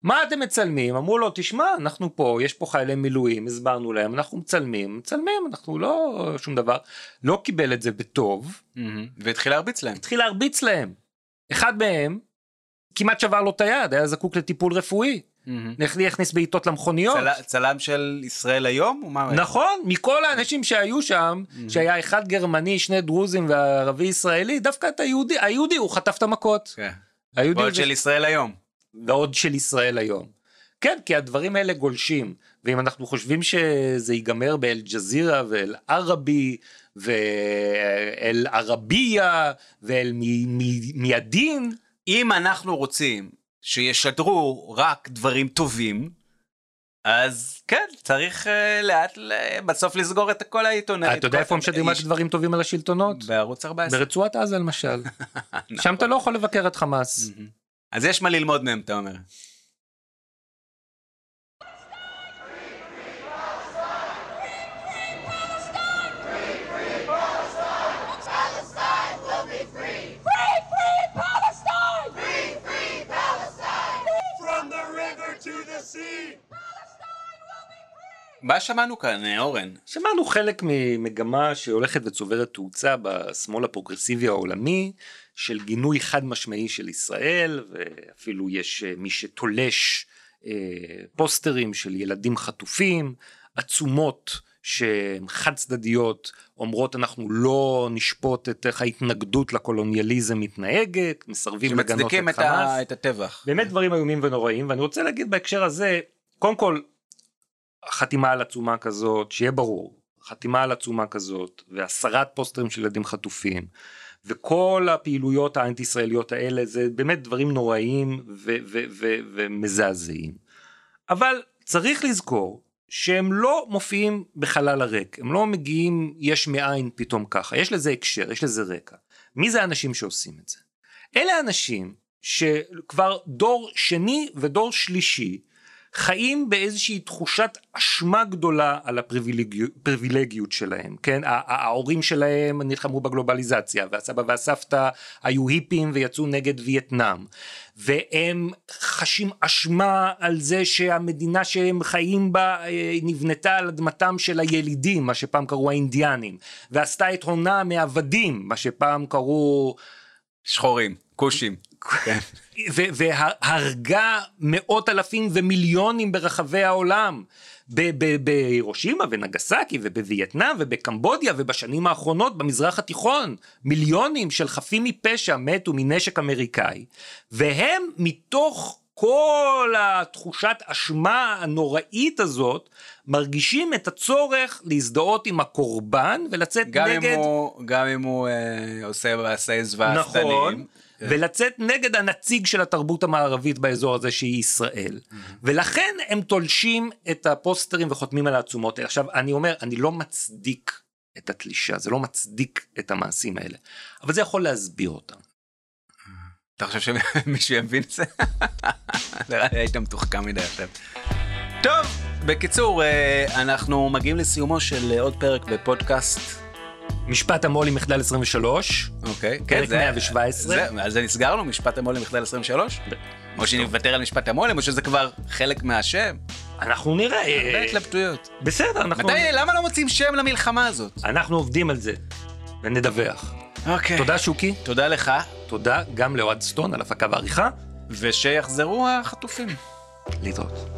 מה אתם מצלמים? אמרו לו, תשמע, אנחנו פה, יש פה חיילי מילואים, הסברנו להם, אנחנו מצלמים, מצלמים, אנחנו לא שום דבר. לא קיבל את זה בטוב,
והתחיל להרביץ להם.
התחיל להרביץ להם. אחד מהם כמעט שבר לו את היד, היה זקוק לטיפול רפואי. יכניס בעיטות למכוניות.
צל- צלם של ישראל היום?
נכון, מכל האנשים שהיו שם, שהיה אחד גרמני, שני דרוזים וערבי ישראלי, דווקא את היהודי, היהודי הוא חטף את המכות.
כן.
היהודי
ועוד
זה-
של ישראל היום.
ועוד של ישראל היום. כן, כי הדברים האלה גולשים, ואם אנחנו חושבים שזה ייגמר באל-ג'זירה ואל ערבי ואל ערבייה ואל מ- מ- מידין,
אם אנחנו רוצים שישדרו רק דברים טובים, אז כן, צריך uh, לאט, בסוף לסגור את כל העיתונאים.
אתה יודע איפה משדרים רק דברים טובים על השלטונות?
בערוץ 14.
ברצועת עזה למשל. שם אתה לא יכול לבקר את חמאס.
אז יש מה ללמוד מהם, אתה אומר. מה שמענו כאן, אורן?
שמענו חלק ממגמה שהולכת וצוברת תאוצה בשמאל הפרוגרסיבי העולמי של גינוי חד משמעי של ישראל ואפילו יש אה, מי שתולש אה, פוסטרים של ילדים חטופים, עצומות שהן חד צדדיות אומרות אנחנו לא נשפוט את איך ההתנגדות לקולוניאליזם מתנהגת, מסרבים לגנות
שמצדיקים
את. חמאס.
את הטבח.
באמת דברים איומים ונוראים ואני רוצה להגיד בהקשר הזה קודם כל חתימה על עצומה כזאת שיהיה ברור חתימה על עצומה כזאת והסרת פוסטרים של ילדים חטופים וכל הפעילויות האנטי ישראליות האלה זה באמת דברים נוראים ומזעזעים. אבל צריך לזכור שהם לא מופיעים בחלל הריק. הם לא מגיעים יש מאין פתאום ככה. יש לזה הקשר יש לזה רקע. מי זה האנשים שעושים את זה? אלה אנשים שכבר דור שני ודור שלישי חיים באיזושהי תחושת אשמה גדולה על הפריבילגיות שלהם, כן? ההורים שלהם נלחמו בגלובליזציה, והסבא והסבתא היו היפים ויצאו נגד וייטנאם, והם חשים אשמה על זה שהמדינה שהם חיים בה אה, נבנתה על אדמתם של הילידים, מה שפעם קראו האינדיאנים, ועשתה את הונה מעבדים, מה שפעם קראו...
שחורים, כושים. כן.
והרגה מאות אלפים ומיליונים ברחבי העולם. בהירושימה ונגסקי ובווייטנאם ובקמבודיה ובשנים האחרונות במזרח התיכון מיליונים של חפים מפשע מתו מנשק אמריקאי והם מתוך כל התחושת אשמה הנוראית הזאת מרגישים את הצורך להזדהות עם הקורבן ולצאת
גם
נגד
אם הוא, גם אם הוא אה, עושה מעשי זוועה
נכון,
שטניים. כן.
ולצאת נגד הנציג של התרבות המערבית באזור הזה שהיא ישראל. ולכן הם תולשים את הפוסטרים וחותמים על העצומות האלה. עכשיו, אני אומר, אני לא מצדיק את התלישה, זה לא מצדיק את המעשים האלה, אבל זה יכול להסביר אותם.
אתה חושב שמישהו יבין את זה? נראה לי היית מתוחכם מדי עכשיו. טוב, בקיצור, אה, אנחנו מגיעים לסיומו של אה, עוד פרק בפודקאסט.
משפט המו"ל עם מחדל 23,
אוקיי.
פרק
זה-
117.
זה- אז זה נסגר לו, משפט המו"ל עם מחדל 23? או שנוותר על משפט המו"ל, או שזה כבר חלק מהשם?
אנחנו נראה.
הרבה התלבטויות.
בסדר, אנחנו...
מתי, למה לא מוצאים שם למלחמה הזאת?
אנחנו עובדים על זה, ונדווח.
אוקיי.
תודה שוקי.
תודה לך.
תודה גם לאוהד סטון על הפקה ועריכה.
ושיחזרו החטופים.
להתראות.